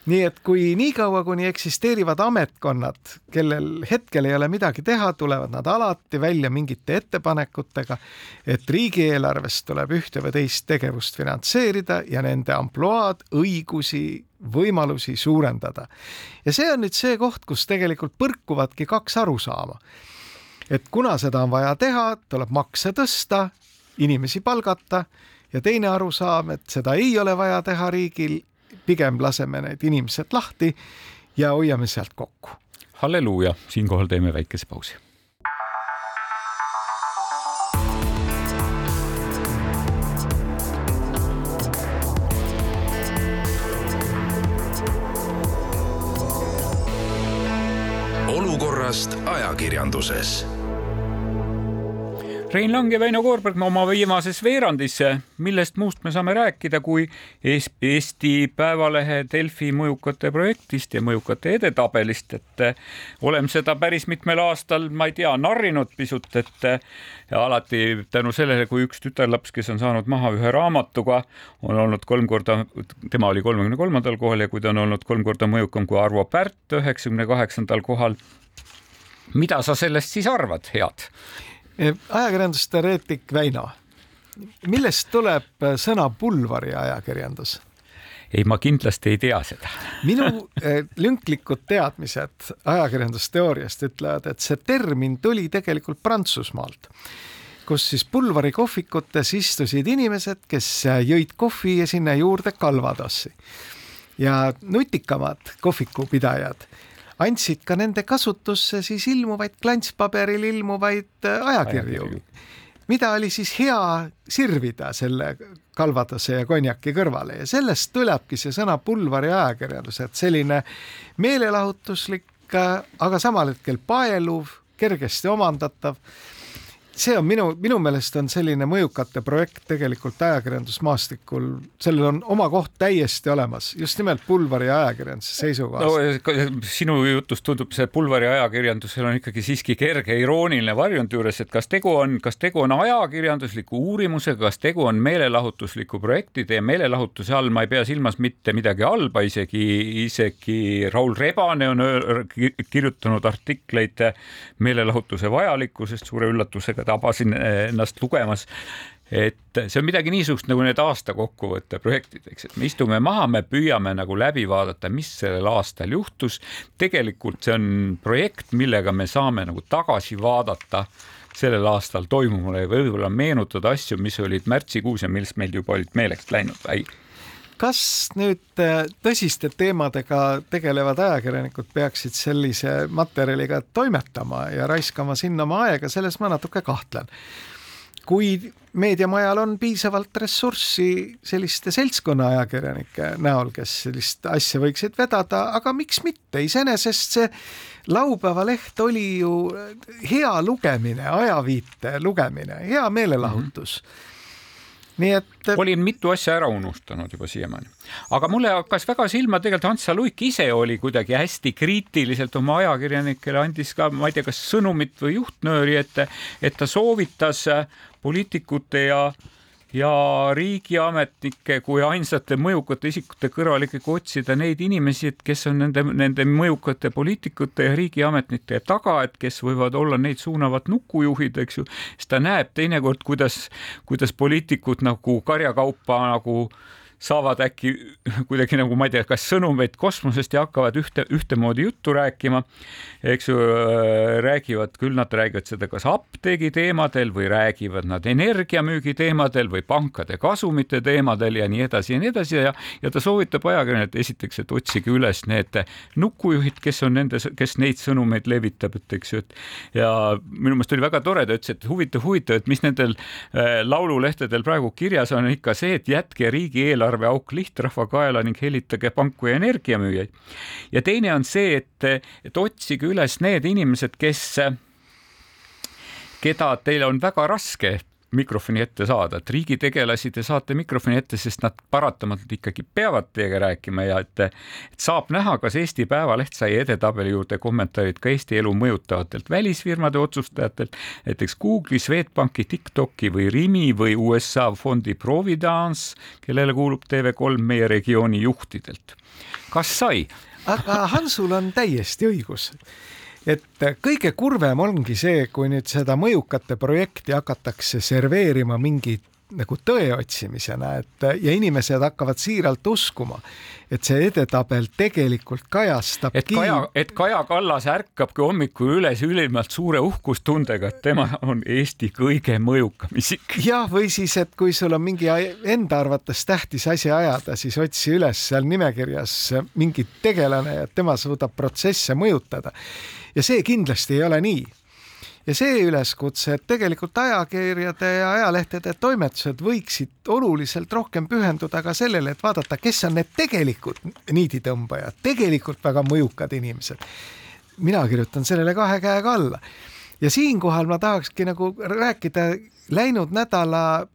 Nii et kui niikaua, kuni eksisteerivad ametkonnad, kellel hetkel ei ole midagi teha, tulevad nad alati välja mingite ettepanekutega, et riigieelarvest tuleb ühte või teist tegevust finantseerida ja nende ampluaad, õigusi, võimalusi suurendada. ja see on nüüd see koht, kus tegelikult põrkuvadki kaks arusaama. et kuna seda on vaja teha, tuleb makse tõsta, inimesi palgata ja teine arusaam, et seda ei ole vaja teha riigil pigem laseme need inimesed lahti ja hoiame sealt kokku. halleluuja, siinkohal teeme väikese pausi. olukorrast ajakirjanduses Rein Lang ja Väino Koorberg oma viimases veerandis, millest muust me saame rääkida, kui Eesti Päevalehe Delfi mõjukate projektist ja mõjukate edetabelist, et oleme seda päris mitmel aastal, ma ei tea, narrinud pisut, et alati tänu sellele, kui üks tütarlaps, kes on saanud maha ühe raamatuga, on olnud kolm korda, tema oli kolmekümne kolmandal kohal ja kui ta on olnud kolm korda mõjukam kui Arvo Pärt üheksakümne kaheksandal kohal. mida sa sellest siis arvad, head? Eh, ajakirjandusteoreetik Väino, millest tuleb eh, sõna pulvariajakirjandus? ei, ma kindlasti ei tea seda minu eh, lünklikud teadmised ajakirjandusteooriast ütlevad, et see termin tuli tegelikult Prantsusmaalt, kus siis pulvarikohvikutes istusid inimesed, kes jõid kohvi ja sinna juurde kalvatossi. ja nutikamad kohvikupidajad andsid ka nende kasutusse siis ilmuvaid klantspaberil ilmuvaid äh, ajakirju, mida oli siis hea sirvida selle kalvatase ja konjaki kõrvale ja sellest tulebki see sõna pulvariajakirjandus, et selline meelelahutuslik, äh, aga samal hetkel paeluv, kergesti omandatav see on minu, minu meelest on selline mõjukate projekt tegelikult ajakirjandusmaastikul, sellel on oma koht täiesti olemas, just nimelt pulvari ajakirjanduse seisukohast no,. sinu jutust tundub see pulvari ajakirjandusel on ikkagi siiski kerge irooniline varjund juures, et kas tegu on, kas tegu on ajakirjandusliku uurimusega, kas tegu on meelelahutusliku projektide ja meelelahutuse all ma ei pea silmas mitte midagi halba, isegi, isegi Raul Rebane on kirjutanud artikleid meelelahutuse vajalikkusest suure üllatusega tabasin eh, ennast lugemas et see on midagi niisugust nagu need aasta kokkuvõtte projektid, eks, et me istume maha, me püüame nagu läbi vaadata, mis sellel aastal juhtus. tegelikult see on projekt, millega me saame nagu tagasi vaadata sellel aastal toimumule ja võib-olla meenutada asju, mis olid märtsikuus ja millest meil juba olid meelest läinud või kas nüüd äh, tõsiste teemadega tegelevad ajakirjanikud peaksid sellise materjaliga toimetama ja raiskama sinna oma aega, selles ma natuke kahtlen. kui meediamajal on piisavalt ressurssi selliste seltskonna ajakirjanike näol, kes sellist asja võiksid vedada, aga miks mitte, iseenesest see laupäeva leht oli ju hea lugemine, ajaviite lugemine, hea meelelahutus mm. -hmm nii et. olin mitu asja ära unustanud juba siiamaani, aga mulle hakkas väga silma tegelikult Hans Luik ise oli kuidagi hästi kriitiliselt oma ajakirjanikele andis ka, ma ei tea, kas sõnumit või juhtnööri, et, et ta soovitas poliitikute ja ja riigiametnike kui ainsate mõjukate isikute kõrval ikkagi otsida neid inimesi, et kes on nende, nende mõjukate poliitikute ja riigiametnike taga, et kes võivad olla neid suunavad nukujuhid, eks ju, siis ta näeb teinekord, kuidas, kuidas poliitikud nagu karjakaupa nagu saavad äkki kuidagi nagu ma ei tea, kas sõnumeid kosmosest ja hakkavad ühte, ühtemoodi juttu rääkima. eks ju, äh, räägivad, küll nad räägivad seda kas apteegi teemadel või räägivad nad energiamüügi teemadel või pankade kasumite teemadel ja nii edasi ja nii edasi ja, ja ta soovitab ajakirjanikele esiteks, et otsige üles need nukujuhid, kes on nendes, kes neid sõnumeid levitab, et eks ju, et ja minu meelest oli väga tore, ta ütles, et huvitav, huvitav, et mis nendel äh, laululehtedel praegu kirjas on ikka see, et jätke riigieelarve eelarveauk lihtrahva kaela ning hellitage panku ja energiamüüjaid. ja teine on see, et, et otsige üles need inimesed, kes, keda teil on väga raske mikrofoni ette saada, et riigitegelasi te saate mikrofoni ette, sest nad paratamatult ikkagi peavad teiega rääkima ja et, et saab näha, kas Eesti Päevaleht sai edetabeli juurde kommentaarid ka Eesti elu mõjutavatelt välisfirmade otsustajatelt, näiteks Google'i, Swedbanki, TikToki või Rimi või USA fondi Providence, kellele kuulub TV3 meie regiooni juhtidelt. kas sai? aga Hansul on täiesti õigus et kõige kurvem ongi see, kui nüüd seda mõjukate projekti hakatakse serveerima mingi nagu tõe otsimisena, et ja inimesed hakkavad siiralt uskuma, et see edetabel tegelikult kajastab. et Kaja, et Kaja Kallas ärkabki hommikul üles ülimalt suure uhkustundega, et tema on Eesti kõige mõjukam isik. jah, või siis, et kui sul on mingi enda arvates tähtis asi ajada, siis otsi üles seal nimekirjas mingi tegelane ja tema suudab protsesse mõjutada ja see kindlasti ei ole nii ja see üleskutse, et tegelikult ajakirjade ja ajalehtede toimetused võiksid oluliselt rohkem pühenduda ka sellele, et vaadata, kes on need tegelikud niiditõmbajad, tegelikult väga mõjukad inimesed. mina kirjutan sellele kahe käega alla. ja siinkohal ma tahakski nagu rääkida läinud nädala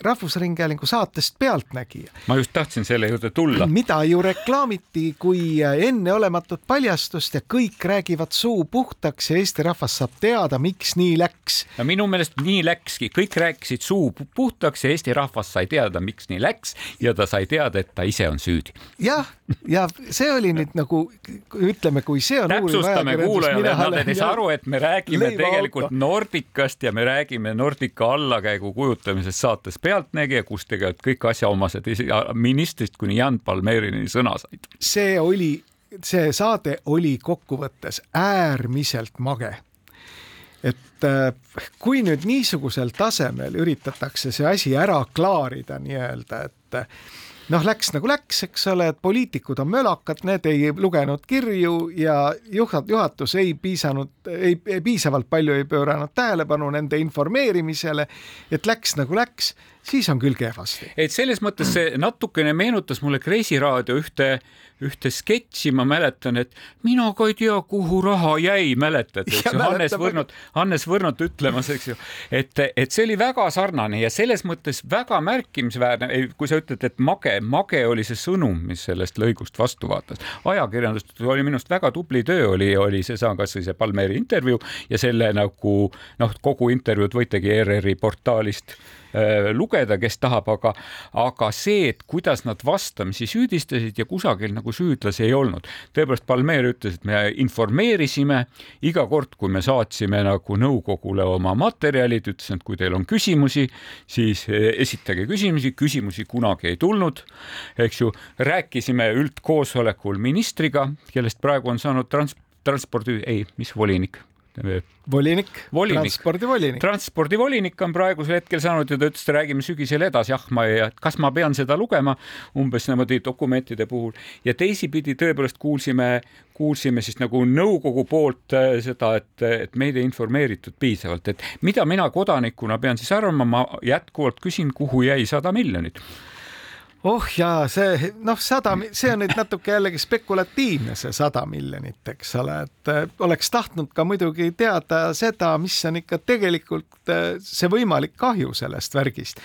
Rahvusringhäälingu saatest Pealtnägija. ma just tahtsin selle juurde tulla. mida ju reklaamiti kui enneolematut paljastust ja kõik räägivad suu puhtaks ja Eesti rahvas saab teada, miks nii läks. ja minu meelest nii läkski, kõik rääkisid suu puhtaks ja Eesti rahvas sai teada, miks nii läks ja ta sai teada, et ta ise on süüdi. jah, ja see oli nüüd nagu ütleme, kui see on. täpsustame kuulajale, nad ei saa aru, et me räägime tegelikult auto. Nordicast ja me räägime Nordica allakäigu kujutamisest saates Pealtnägija, kus tegelikult kõik asjaomased ministrist kuni Jan Palmerini sõna said. see oli, see saade oli kokkuvõttes äärmiselt mage et äh, kui nüüd niisugusel tasemel üritatakse see asi ära klaarida nii-öelda, et noh, läks nagu läks, eks ole, et poliitikud on mölakad, need ei lugenud kirju ja juhat-, juhatus ei piisanud, ei, ei piisavalt palju ei pööranud tähelepanu nende informeerimisele, et läks nagu läks, siis on küll kehvasti. et selles mõttes see natukene meenutas mulle Kreisi raadio ühte ühte sketši, ma mäletan, et mina ka ei tea, kuhu raha jäi, mäletad, eks ju, Hannes Võrnot, Hannes Võrnot ütlemas, eks ju, et, et see oli väga sarnane ja selles mõttes väga märkimisväärne, kui sa ütled, et mage, mage oli see sõnum, mis sellest lõigust vastu vaatas. ajakirjandus oli minu arust väga tubli töö, oli, oli seesama kasvõi see Palmeri intervjuu ja selle nagu noh, kogu intervjuud võitegi ERR-i portaalist lugeda, kes tahab, aga, aga see, et kuidas nad vastamisi süüdistasid ja kusagil nagu süüdlasi ei olnud. tõepoolest, Palmeer ütles, et me informeerisime. Iga kord, kui me saatsime nagu nõukogule oma materjalid, ütles, et kui teil on küsimusi, siis äh, esitage küsimusi, küsimusi kunagi ei tulnud, eks ju, rääkisime üldkoosolekul ministriga, kellest praegu on saanud trans-, transpordi, ei, mis volinik volinik, volinik., transpordivolinik. transpordivolinik on praegusel hetkel saanud ja ta ütles, et räägime sügisel edasi, jah, ma ei, kas ma pean seda lugema? Umbes niimoodi dokumentide puhul. Ja teisipidi tõepoolest kuulsime, kuulsime siis nagu nõukogu poolt äh, seda, et, et meid ei informeeritud piisavalt, et mida mina kodanikuna pean siis arvama, ma jätkuvalt küsin, kuhu jäi sada miljonit oh jaa, see noh, sada, see on nüüd natuke jällegi spekulatiivne, see sada miljonit, eks ole, et äh, oleks tahtnud ka muidugi teada seda, mis on ikka tegelikult äh, see võimalik kahju sellest värgist.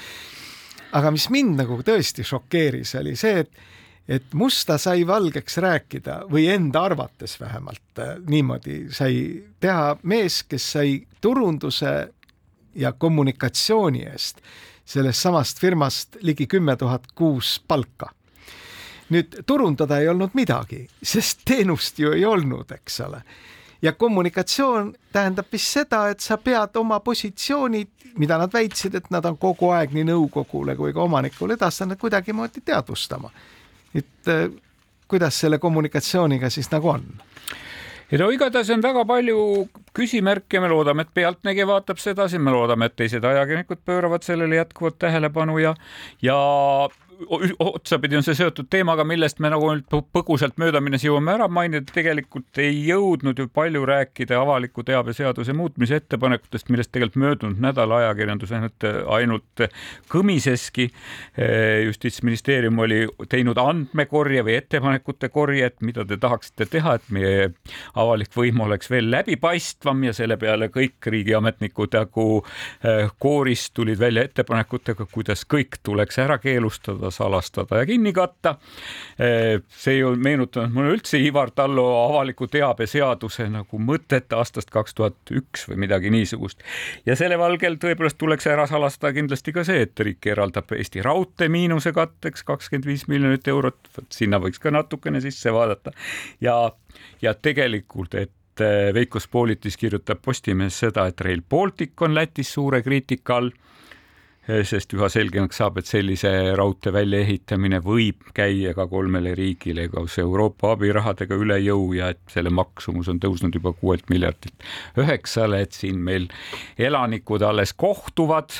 aga mis mind nagu tõesti šokeeris, oli see, et et musta sai valgeks rääkida või enda arvates vähemalt äh, niimoodi sai teha mees, kes sai turunduse ja kommunikatsiooni eest sellest samast firmast ligi kümme tuhat kuus palka. nüüd turundada ei olnud midagi, sest teenust ju ei olnud, eks ole. ja kommunikatsioon tähendab vist seda, et sa pead oma positsioonid, mida nad väitsid, et nad on kogu aeg nii nõukogule kui ka omanikule edastanud, kuidagimoodi teadvustama. et eh, kuidas selle kommunikatsiooniga siis nagu on ja no igatahes on väga palju küsimärke, me loodame, et Pealtnägija vaatab sedasi, me loodame, et teised ajakirjanikud pööravad sellele jätkuvalt tähelepanu ja, ja otsapidi on see seotud teemaga, millest me nagu põgusalt mööda minnes jõuame ära mainida, tegelikult ei jõudnud ju palju rääkida avaliku teabe seaduse muutmise ettepanekutest, millest tegelikult möödunud nädala ajakirjandus ainult, ainult kõmiseski. justiitsministeerium oli teinud andmekorje või ettepanekute korjet, mida te tahaksite teha, et meie avalik võim oleks veel läbipaistvam ja selle peale kõik riigiametnikud nagu eh, koorist tulid välja ettepanekutega, kuidas kõik tuleks ära keelustada, salastada ja kinni katta. Eh, see ju meenutanud mulle üldse Ivar Tallo avaliku teabe seaduse nagu mõtet aastast kaks tuhat üks või midagi niisugust. ja selle valgel tõepoolest tuleks ära salastada kindlasti ka see, et riik eraldab Eesti Raudtee miinuse katteks kakskümmend viis miljonit eurot, vot sinna võiks ka natukene sisse vaadata ja, ja tegelikult, et eh, Veiko Spolitis kirjutab Postimehes seda, et Rail Baltic on Lätis suure kriitika all sest üha selgemaks saab, et sellise raudtee väljaehitamine võib käia ka kolmele riigile koos Euroopa abirahadega üle jõu ja et selle maksumus on tõusnud juba kuuelt miljardilt üheksale, et siin meil elanikud alles kohtuvad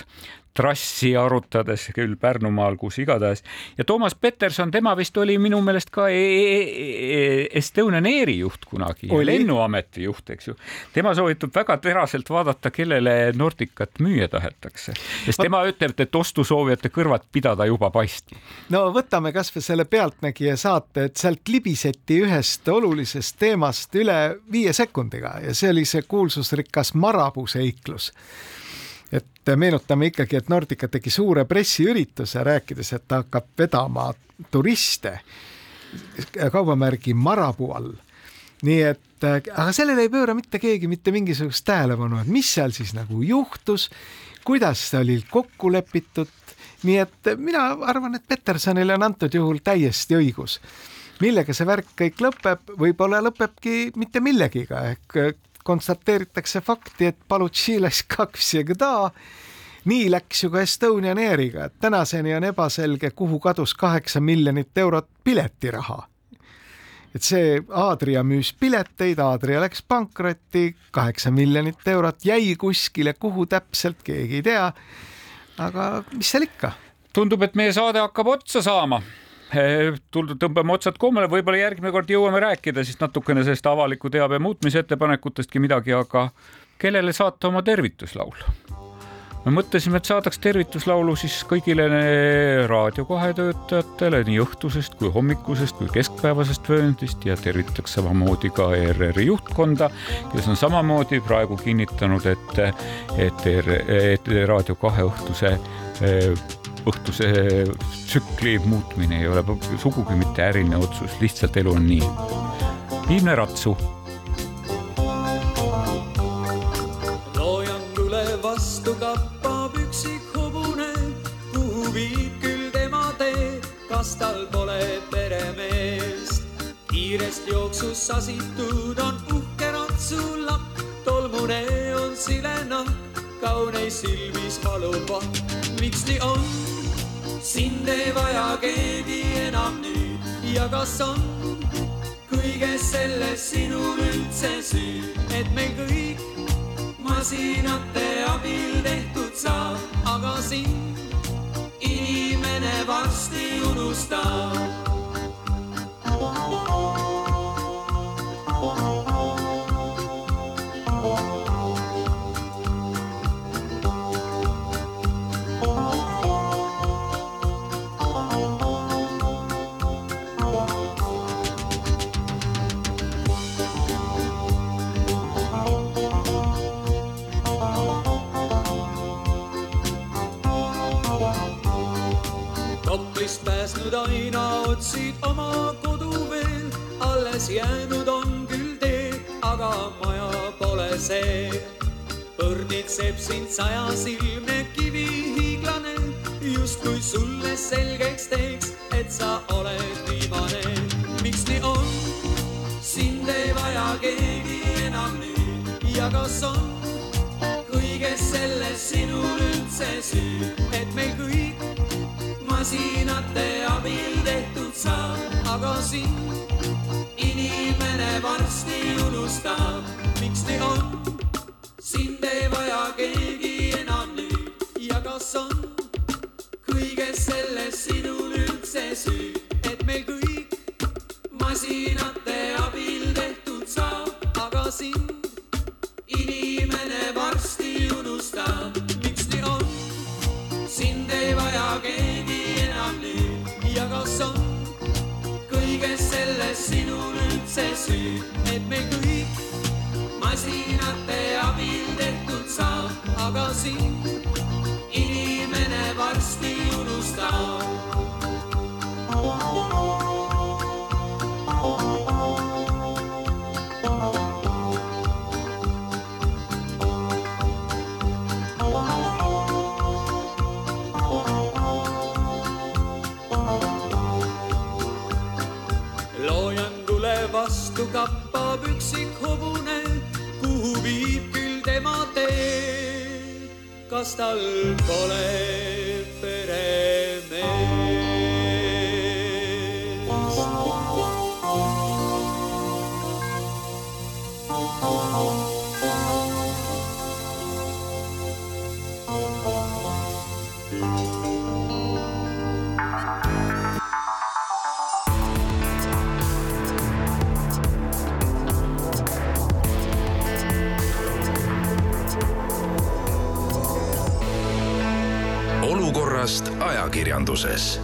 trassi arutades küll Pärnumaal, kus igatahes. ja Toomas Peterson, tema vist oli minu meelest ka e e e Estonian Airi juht kunagi, lennuameti juht, eks ju. tema soovitab väga teraselt vaadata, kellele Nordicat müüa tahetakse, sest tema ütleb, et ostusoovijate kõrvad pidada juba paistma. no võtame kasvõi selle Pealtnägija saate, et sealt libiseti ühest olulisest teemast üle viie sekundiga ja see oli see kuulsusrikas Marabuu seiklus et meenutame ikkagi, et Nordica tegi suure pressiürituse, rääkides, et ta hakkab vedama turiste kaubamärgi Marabou all. nii et, aga sellele ei pööra mitte keegi mitte mingisugust tähelepanu, et mis seal siis nagu juhtus, kuidas oli kokku lepitud. nii et mina arvan, et Petersonile on antud juhul täiesti õigus millega see värk kõik lõpeb, võib-olla lõpebki mitte millegiga ehk konstateeritakse fakti, et Balutši läks kaks ja gda. nii läks ju ka Estonian Airiga, et tänaseni on ebaselge, kuhu kadus kaheksa miljonit eurot piletiraha. et see Aadria müüs pileteid, Aadria läks pankrotti, kaheksa miljonit eurot jäi kuskile, kuhu täpselt, keegi ei tea. aga mis seal ikka tundub, et meie saade hakkab otsa saama tõmbame otsad koomale, võib-olla järgmine kord jõuame rääkida siis natukene sellest avaliku teabe muutmise ettepanekutestki midagi, aga kellele saata oma tervituslaul? me mõtlesime, et saadaks tervituslaulu siis kõigile Raadio kahe töötajatele nii õhtusest kui hommikusest kui keskpäevasest vööndist ja tervitaks samamoodi ka ERR-i juhtkonda, kes on samamoodi praegu kinnitanud, et, et, et Raadio kahe õhtuse eh, õhtuse tsükli muutmine ei ole sugugi mitte äriline otsus, lihtsalt elu on nii. Viimne Ratsu. loojangule vastu kappab üksik hobune, kuhu viib küll tema tee, kas tal pole peremeest. kiirest jooksust sasitud on uhke ratsulapp, tolmune on silenahk, kauneis silmis valub vahk. Miks nii on? sind ei vaja keegi enam nüüd ja kas on kõiges selles sinul üldse süü, et meil kõik masinate abil tehtud saab, aga sind inimene varsti unustab. See. õrnitseb sind sajasilmne kivihiiglane, justkui sulle selgeks teeks, et sa oled viimane. miks nii on? sind ei vaja keegi enam nüüd ja kas on kõiges selles sinul üldse süü, et meil kõik masinate abil tehtud saab, aga sind inimene varsti unustab. miks nii on? sind ei vaja keegi enam nüüd ja kas on kõiges selles sinul sind inimene varsti unustab. Kas tal pole peremeest? Ajakirjanduses